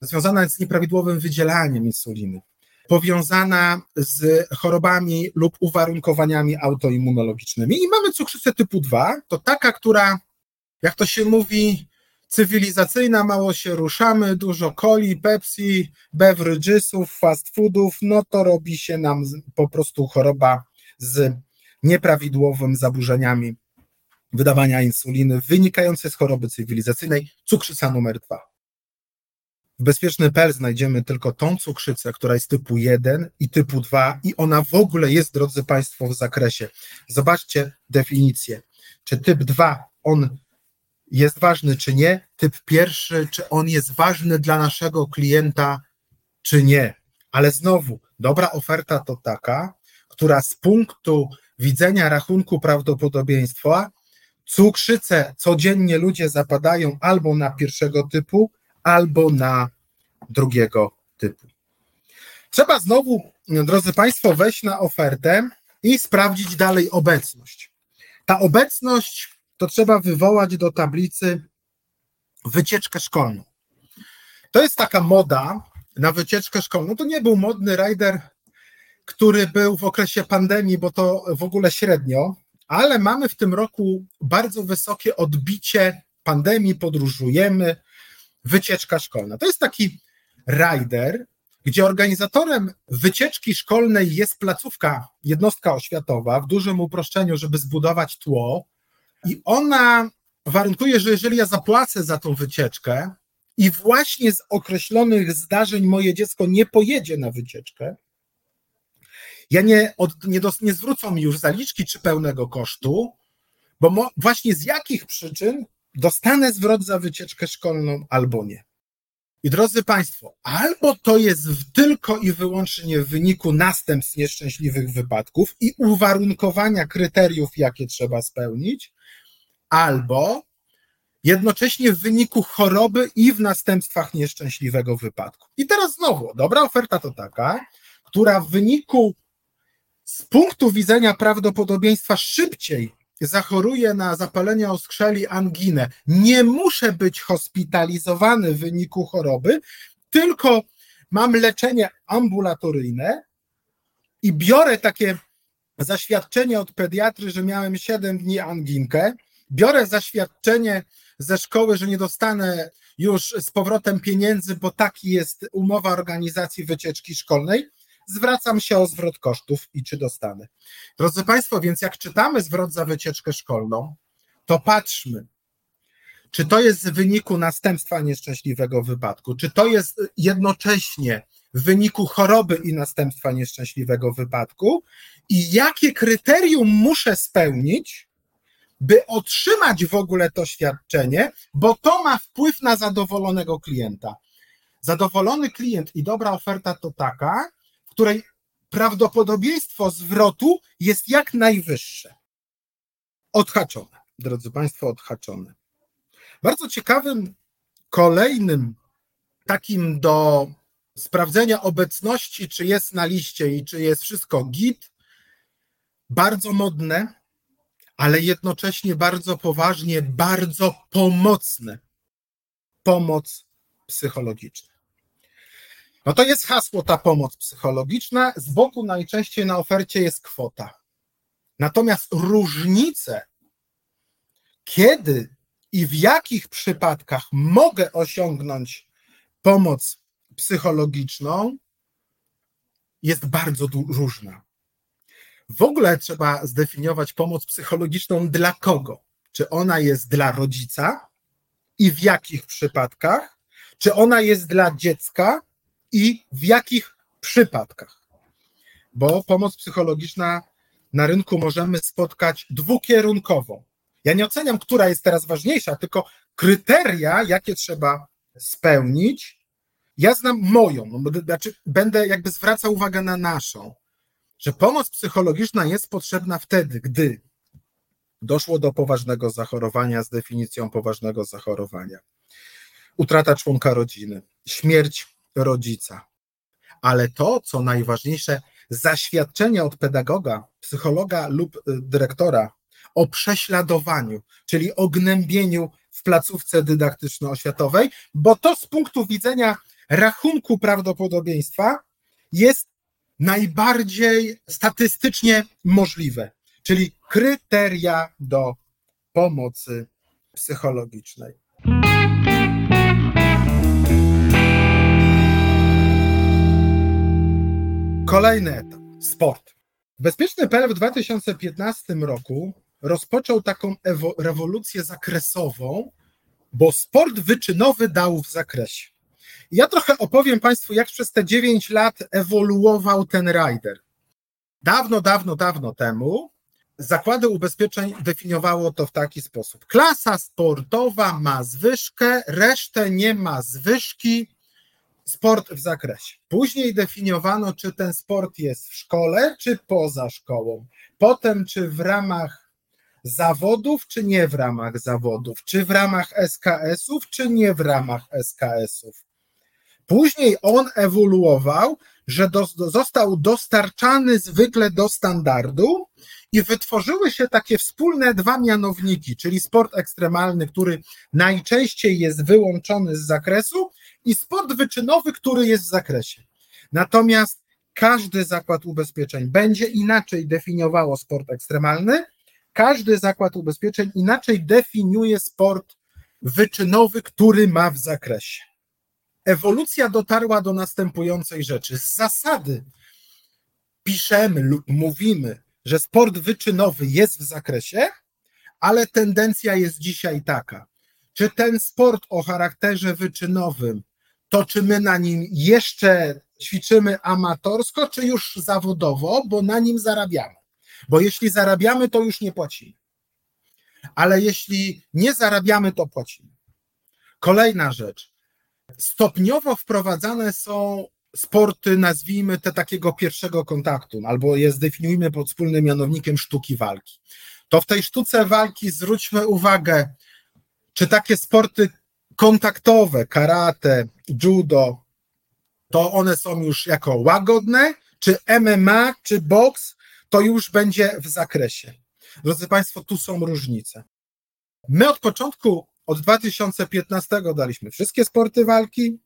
związana z nieprawidłowym wydzielaniem insuliny, powiązana z chorobami lub uwarunkowaniami autoimmunologicznymi. I mamy cukrzycę typu 2, to taka, która jak to się mówi, cywilizacyjna, mało się ruszamy, dużo coli, Pepsi, beveragesów, fast foodów, no to robi się nam po prostu choroba z nieprawidłowymi zaburzeniami wydawania insuliny wynikającej z choroby cywilizacyjnej, cukrzyca numer dwa. W bezpieczny PEL znajdziemy tylko tą cukrzycę, która jest typu 1 i typu 2 i ona w ogóle jest, drodzy Państwo, w zakresie. Zobaczcie definicję. Czy typ 2, on jest ważny, czy nie? Typ pierwszy, czy on jest ważny dla naszego klienta, czy nie? Ale znowu, dobra oferta to taka, która z punktu widzenia rachunku prawdopodobieństwa cukrzycę codziennie ludzie zapadają albo na pierwszego typu, albo na drugiego typu. Trzeba znowu, drodzy Państwo, wejść na ofertę i sprawdzić dalej obecność. Ta obecność to trzeba wywołać do tablicy wycieczkę szkolną. To jest taka moda na wycieczkę szkolną. To nie był modny rider, który był w okresie pandemii, bo to w ogóle średnio, ale mamy w tym roku bardzo wysokie odbicie pandemii, podróżujemy, wycieczka szkolna. To jest taki rider, gdzie organizatorem wycieczki szkolnej jest placówka, jednostka oświatowa, w dużym uproszczeniu, żeby zbudować tło, i ona warunkuje, że jeżeli ja zapłacę za tą wycieczkę i właśnie z określonych zdarzeń moje dziecko nie pojedzie na wycieczkę, ja nie, od, nie, dos, nie zwrócą mi już zaliczki czy pełnego kosztu, bo mo, właśnie z jakich przyczyn dostanę zwrot za wycieczkę szkolną albo nie. I drodzy Państwo, albo to jest tylko i wyłącznie w wyniku następstw nieszczęśliwych wypadków i uwarunkowania kryteriów, jakie trzeba spełnić, albo jednocześnie w wyniku choroby i w następstwach nieszczęśliwego wypadku. I teraz znowu, dobra oferta to taka, która w wyniku z punktu widzenia prawdopodobieństwa szybciej zachoruje na zapalenie oskrzeli, anginę, nie muszę być hospitalizowany w wyniku choroby, tylko mam leczenie ambulatoryjne i biorę takie zaświadczenie od pediatry, że miałem 7 dni anginkę, biorę zaświadczenie ze szkoły, że nie dostanę już z powrotem pieniędzy, bo taki jest umowa organizacji wycieczki szkolnej, zwracam się o zwrot kosztów i czy dostanę. Drodzy Państwo, więc jak czytamy zwrot za wycieczkę szkolną, to patrzmy, czy to jest w wyniku następstwa nieszczęśliwego wypadku, czy to jest jednocześnie w wyniku choroby i następstwa nieszczęśliwego wypadku i jakie kryterium muszę spełnić, by otrzymać w ogóle to świadczenie, bo to ma wpływ na zadowolonego klienta. Zadowolony klient i dobra oferta to taka, której prawdopodobieństwo zwrotu jest jak najwyższe. Odhaczone, drodzy Państwo, odhaczone. Bardzo ciekawym kolejnym takim do sprawdzenia obecności, czy jest na liście i czy jest wszystko git, bardzo modne, ale jednocześnie bardzo poważnie, bardzo pomocne. Pomoc psychologiczna. No to jest hasło ta pomoc psychologiczna. Z boku najczęściej na ofercie jest kwota. Natomiast różnice, kiedy i w jakich przypadkach mogę osiągnąć pomoc psychologiczną, jest bardzo różna. W ogóle trzeba zdefiniować pomoc psychologiczną dla kogo? Czy ona jest dla rodzica i w jakich przypadkach? Czy ona jest dla dziecka i w jakich przypadkach. Bo pomoc psychologiczna na rynku możemy spotkać dwukierunkową. Ja nie oceniam, która jest teraz ważniejsza, tylko kryteria, jakie trzeba spełnić. Ja znam moją, no, znaczy będę jakby zwracał uwagę na naszą, że pomoc psychologiczna jest potrzebna wtedy, gdy doszło do poważnego zachorowania z definicją poważnego zachorowania, utrata członka rodziny, śmierć rodzica. Ale to, co najważniejsze, zaświadczenie od pedagoga, psychologa lub y, dyrektora o prześladowaniu, czyli o gnębieniu w placówce dydaktyczno-oświatowej, bo to z punktu widzenia rachunku prawdopodobieństwa jest najbardziej statystycznie możliwe, czyli kryteria do pomocy psychologicznej. Kolejny etap sport. Bezpieczny PL w 2015 roku rozpoczął taką rewolucję zakresową, bo sport wyczynowy dał w zakresie. Ja trochę opowiem Państwu, jak przez te 9 lat ewoluował ten rider. Dawno, dawno, dawno temu zakłady ubezpieczeń definiowało to w taki sposób. Klasa sportowa ma zwyżkę, resztę nie ma zwyżki, sport w zakresie. Później definiowano, czy ten sport jest w szkole, czy poza szkołą. Potem, czy w ramach zawodów, czy nie w ramach zawodów, czy w ramach SKS-ów, czy nie w ramach SKS-ów. Później on ewoluował, że do, został dostarczany zwykle do standardu i wytworzyły się takie wspólne dwa mianowniki, czyli sport ekstremalny, który najczęściej jest wyłączony z zakresu, i sport wyczynowy, który jest w zakresie. Natomiast każdy zakład ubezpieczeń będzie inaczej definiowało sport ekstremalny, każdy zakład ubezpieczeń inaczej definiuje sport wyczynowy, który ma w zakresie. Ewolucja dotarła do następującej rzeczy. Z zasady piszemy lub mówimy, że sport wyczynowy jest w zakresie, ale tendencja jest dzisiaj taka. Czy ten sport o charakterze wyczynowym to czy my na nim jeszcze ćwiczymy amatorsko, czy już zawodowo, bo na nim zarabiamy. Bo jeśli zarabiamy, to już nie płacimy. Ale jeśli nie zarabiamy, to płacimy. Kolejna rzecz. Stopniowo wprowadzane są sporty, nazwijmy te takiego pierwszego kontaktu, albo je zdefiniujmy pod wspólnym mianownikiem sztuki walki. To w tej sztuce walki zwróćmy uwagę, czy takie sporty kontaktowe, karate, judo, to one są już jako łagodne, czy MMA, czy boks, to już będzie w zakresie. Drodzy Państwo, tu są różnice. My od początku, od 2015 daliśmy wszystkie sporty walki,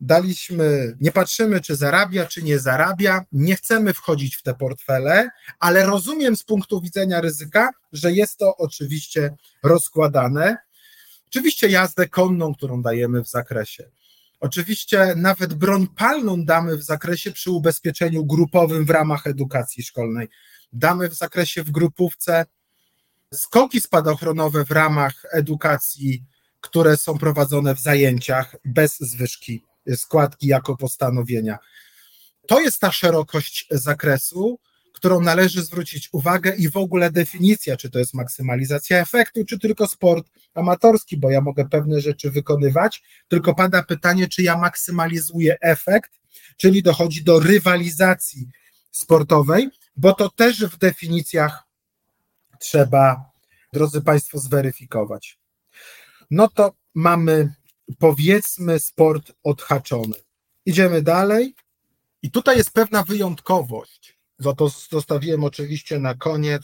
daliśmy, nie patrzymy, czy zarabia, czy nie zarabia, nie chcemy wchodzić w te portfele, ale rozumiem z punktu widzenia ryzyka, że jest to oczywiście rozkładane. Oczywiście jazdę konną, którą dajemy w zakresie. Oczywiście nawet broń palną damy w zakresie przy ubezpieczeniu grupowym w ramach edukacji szkolnej. Damy w zakresie w grupówce skoki spadochronowe w ramach edukacji, które są prowadzone w zajęciach bez zwyżki składki jako postanowienia. To jest ta szerokość zakresu, którą należy zwrócić uwagę i w ogóle definicja, czy to jest maksymalizacja efektu, czy tylko sport amatorski, bo ja mogę pewne rzeczy wykonywać, tylko pada pytanie, czy ja maksymalizuję efekt, czyli dochodzi do rywalizacji sportowej, bo to też w definicjach trzeba, drodzy Państwo, zweryfikować. No to mamy, powiedzmy, sport odhaczony. Idziemy dalej. I tutaj jest pewna wyjątkowość za to zostawiłem oczywiście na koniec.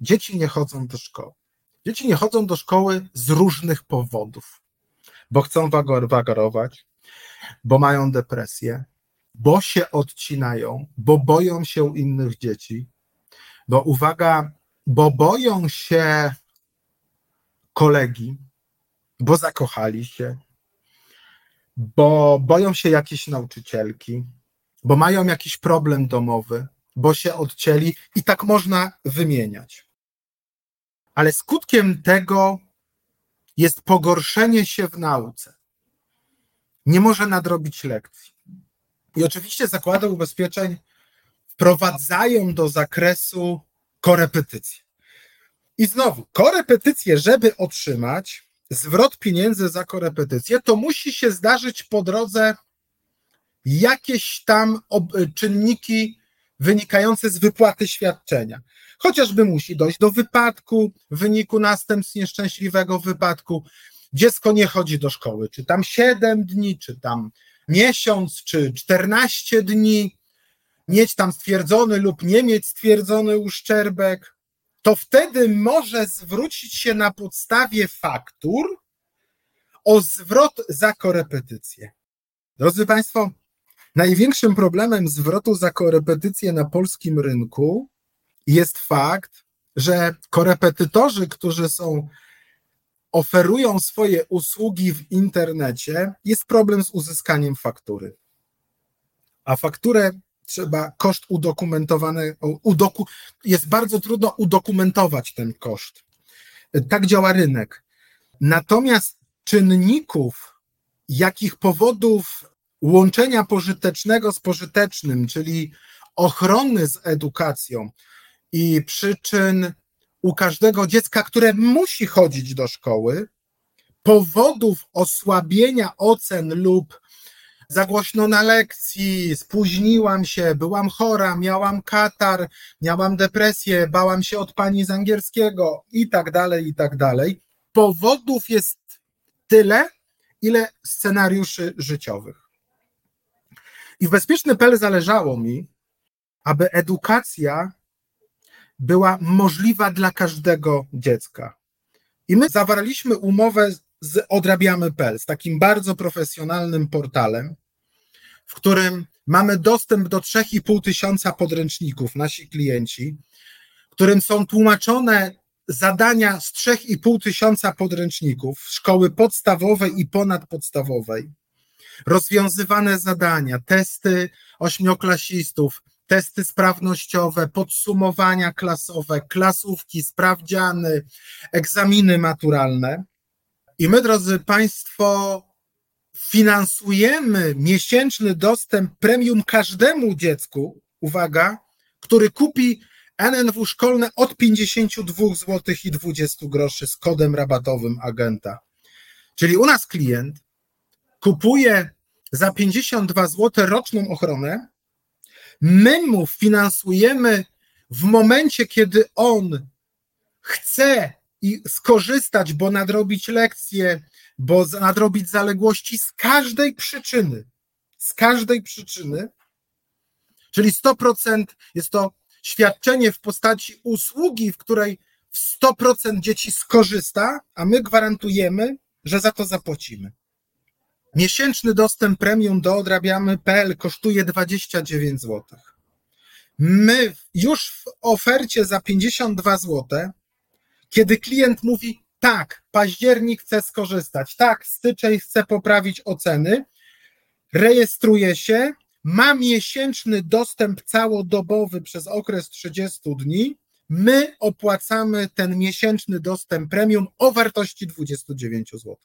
Dzieci nie chodzą do szkoły. Dzieci nie chodzą do szkoły z różnych powodów, bo chcą wagarować, bo mają depresję, bo się odcinają, bo boją się innych dzieci, bo uwaga, bo boją się kolegi, bo zakochali się, bo boją się jakiejś nauczycielki, bo mają jakiś problem domowy, bo się odcięli i tak można wymieniać. Ale skutkiem tego jest pogorszenie się w nauce. Nie może nadrobić lekcji. I oczywiście zakłady ubezpieczeń wprowadzają do zakresu korepetycje. I znowu, korepetycje, żeby otrzymać zwrot pieniędzy za korepetycje, to musi się zdarzyć po drodze jakieś tam czynniki wynikające z wypłaty świadczenia. Chociażby musi dojść do wypadku, w wyniku następstw nieszczęśliwego wypadku. Dziecko nie chodzi do szkoły, czy tam 7 dni, czy tam miesiąc, czy 14 dni, mieć tam stwierdzony lub nie mieć stwierdzony uszczerbek, to wtedy może zwrócić się na podstawie faktur o zwrot za korepetycję. Drodzy Państwo, Największym problemem zwrotu za korepetycje na polskim rynku jest fakt, że korepetytorzy, którzy są oferują swoje usługi w internecie, jest problem z uzyskaniem faktury. A fakturę trzeba koszt udokumentowany, udoku, jest bardzo trudno udokumentować ten koszt. Tak działa rynek. Natomiast czynników, jakich powodów łączenia pożytecznego z pożytecznym, czyli ochrony z edukacją i przyczyn u każdego dziecka, które musi chodzić do szkoły, powodów osłabienia ocen lub za głośno na lekcji, spóźniłam się, byłam chora, miałam katar, miałam depresję, bałam się od pani z angielskiego i tak dalej, i tak dalej. Powodów jest tyle, ile scenariuszy życiowych. I w bezpieczny PL zależało mi, aby edukacja była możliwa dla każdego dziecka. I my zawarliśmy umowę z Odrabiamy.pl, z takim bardzo profesjonalnym portalem, w którym mamy dostęp do 3,5 tysiąca podręczników, nasi klienci, którym są tłumaczone zadania z 3,5 tysiąca podręczników szkoły podstawowej i ponadpodstawowej, rozwiązywane zadania, testy ośmioklasistów, testy sprawnościowe, podsumowania klasowe, klasówki, sprawdziany, egzaminy maturalne. I my, drodzy Państwo, finansujemy miesięczny dostęp premium każdemu dziecku, uwaga, który kupi NNW szkolne od 52 zł i 20 groszy z kodem rabatowym agenta. Czyli u nas klient kupuje za 52 zł roczną ochronę, my mu finansujemy w momencie, kiedy on chce i skorzystać, bo nadrobić lekcje, bo nadrobić zaległości z każdej przyczyny. Z każdej przyczyny. Czyli 100% jest to świadczenie w postaci usługi, w której w 100% dzieci skorzysta, a my gwarantujemy, że za to zapłacimy. Miesięczny dostęp premium do odrabiamy.pl kosztuje 29 zł. My już w ofercie za 52 zł, kiedy klient mówi tak, październik chce skorzystać, tak, styczeń chce poprawić oceny, rejestruje się, ma miesięczny dostęp całodobowy przez okres 30 dni, my opłacamy ten miesięczny dostęp premium o wartości 29 zł.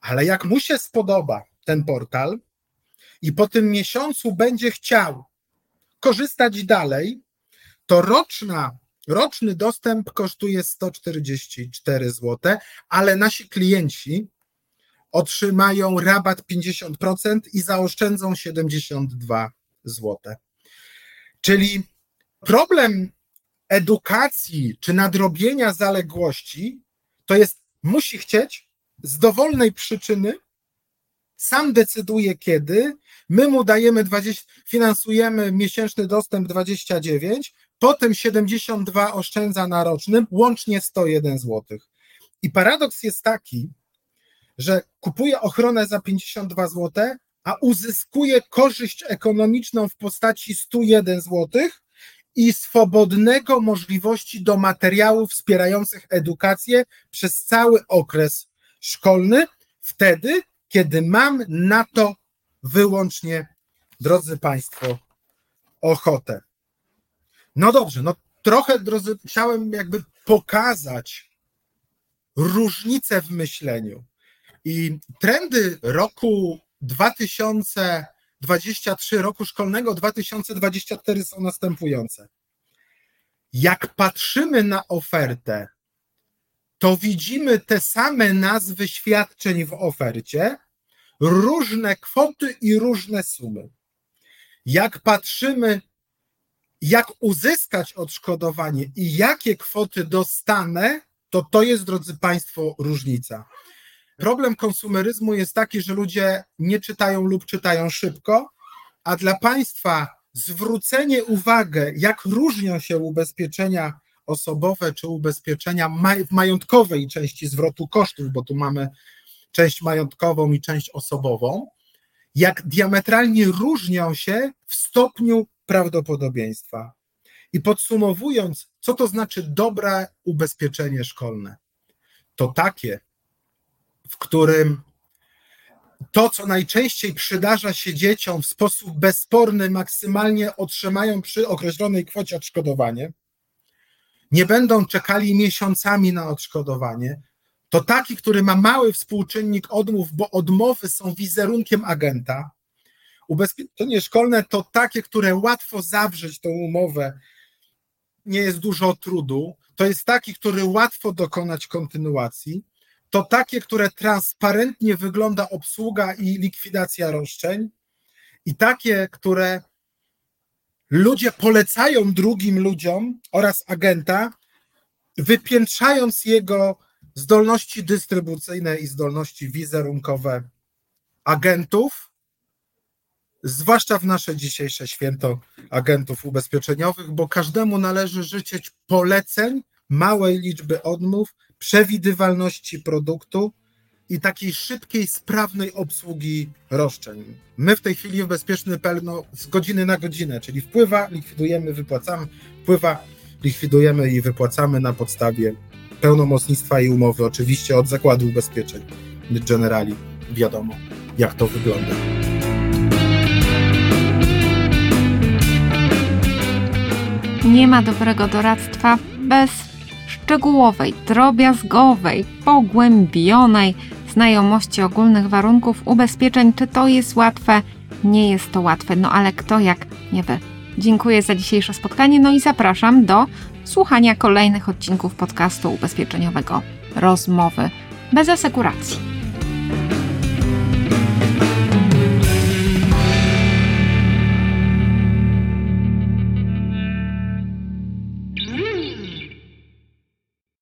Ale jak mu się spodoba ten portal i po tym miesiącu będzie chciał korzystać dalej, to roczna, roczny dostęp kosztuje 144 zł, ale nasi klienci otrzymają rabat 50% i zaoszczędzą 72 zł. Czyli problem edukacji czy nadrobienia zaległości to jest musi chcieć z dowolnej przyczyny, sam decyduje kiedy, my mu dajemy 20, finansujemy miesięczny dostęp 29, potem 72 oszczędza na rocznym, łącznie 101 zł. I paradoks jest taki, że kupuje ochronę za 52 zł, a uzyskuje korzyść ekonomiczną w postaci 101 zł i swobodnego możliwości do materiałów wspierających edukację przez cały okres szkolny, wtedy, kiedy mam na to wyłącznie, drodzy Państwo, ochotę. No dobrze, no trochę, drodzy, chciałem jakby pokazać różnicę w myśleniu. I trendy roku 2023, roku szkolnego 2024 są następujące. Jak patrzymy na ofertę, to widzimy te same nazwy świadczeń w ofercie, różne kwoty i różne sumy. Jak patrzymy, jak uzyskać odszkodowanie i jakie kwoty dostanę, to to jest, drodzy Państwo, różnica. Problem konsumeryzmu jest taki, że ludzie nie czytają lub czytają szybko, a dla państwa zwrócenie uwagi, jak różnią się ubezpieczenia osobowe czy ubezpieczenia w majątkowej części zwrotu kosztów, bo tu mamy część majątkową i część osobową, jak diametralnie różnią się w stopniu prawdopodobieństwa. I podsumowując, co to znaczy dobre ubezpieczenie szkolne? To takie, w którym to, co najczęściej przydarza się dzieciom w sposób bezsporny, maksymalnie otrzymają przy określonej kwocie odszkodowanie, nie będą czekali miesiącami na odszkodowanie, to taki, który ma mały współczynnik odmów, bo odmowy są wizerunkiem agenta. Ubezpieczenie szkolne to takie, które łatwo zawrzeć tą umowę, nie jest dużo trudu. To jest taki, który łatwo dokonać kontynuacji. To takie, które transparentnie wygląda obsługa i likwidacja roszczeń. I takie, które ludzie polecają drugim ludziom oraz agenta, wypiętrzając jego zdolności dystrybucyjne i zdolności wizerunkowe agentów, zwłaszcza w nasze dzisiejsze święto agentów ubezpieczeniowych, bo każdemu należy życzyć poleceń, małej liczby odmów, przewidywalności produktu i takiej szybkiej, sprawnej obsługi roszczeń. My w tej chwili w Bezpieczny Pelno z godziny na godzinę, czyli wpływa, likwidujemy, wypłacamy, wpływa, likwidujemy i wypłacamy na podstawie pełnomocnictwa i umowy, oczywiście od zakładu ubezpieczeń Generali. Wiadomo, jak to wygląda. Nie ma dobrego doradztwa bez szczegółowej, drobiazgowej, pogłębionej znajomości ogólnych warunków ubezpieczeń. Czy to jest łatwe? Nie jest to łatwe, no ale kto jak nie wy. Dziękuję za dzisiejsze spotkanie, no i zapraszam do słuchania kolejnych odcinków podcastu ubezpieczeniowego Rozmowy bez asekuracji.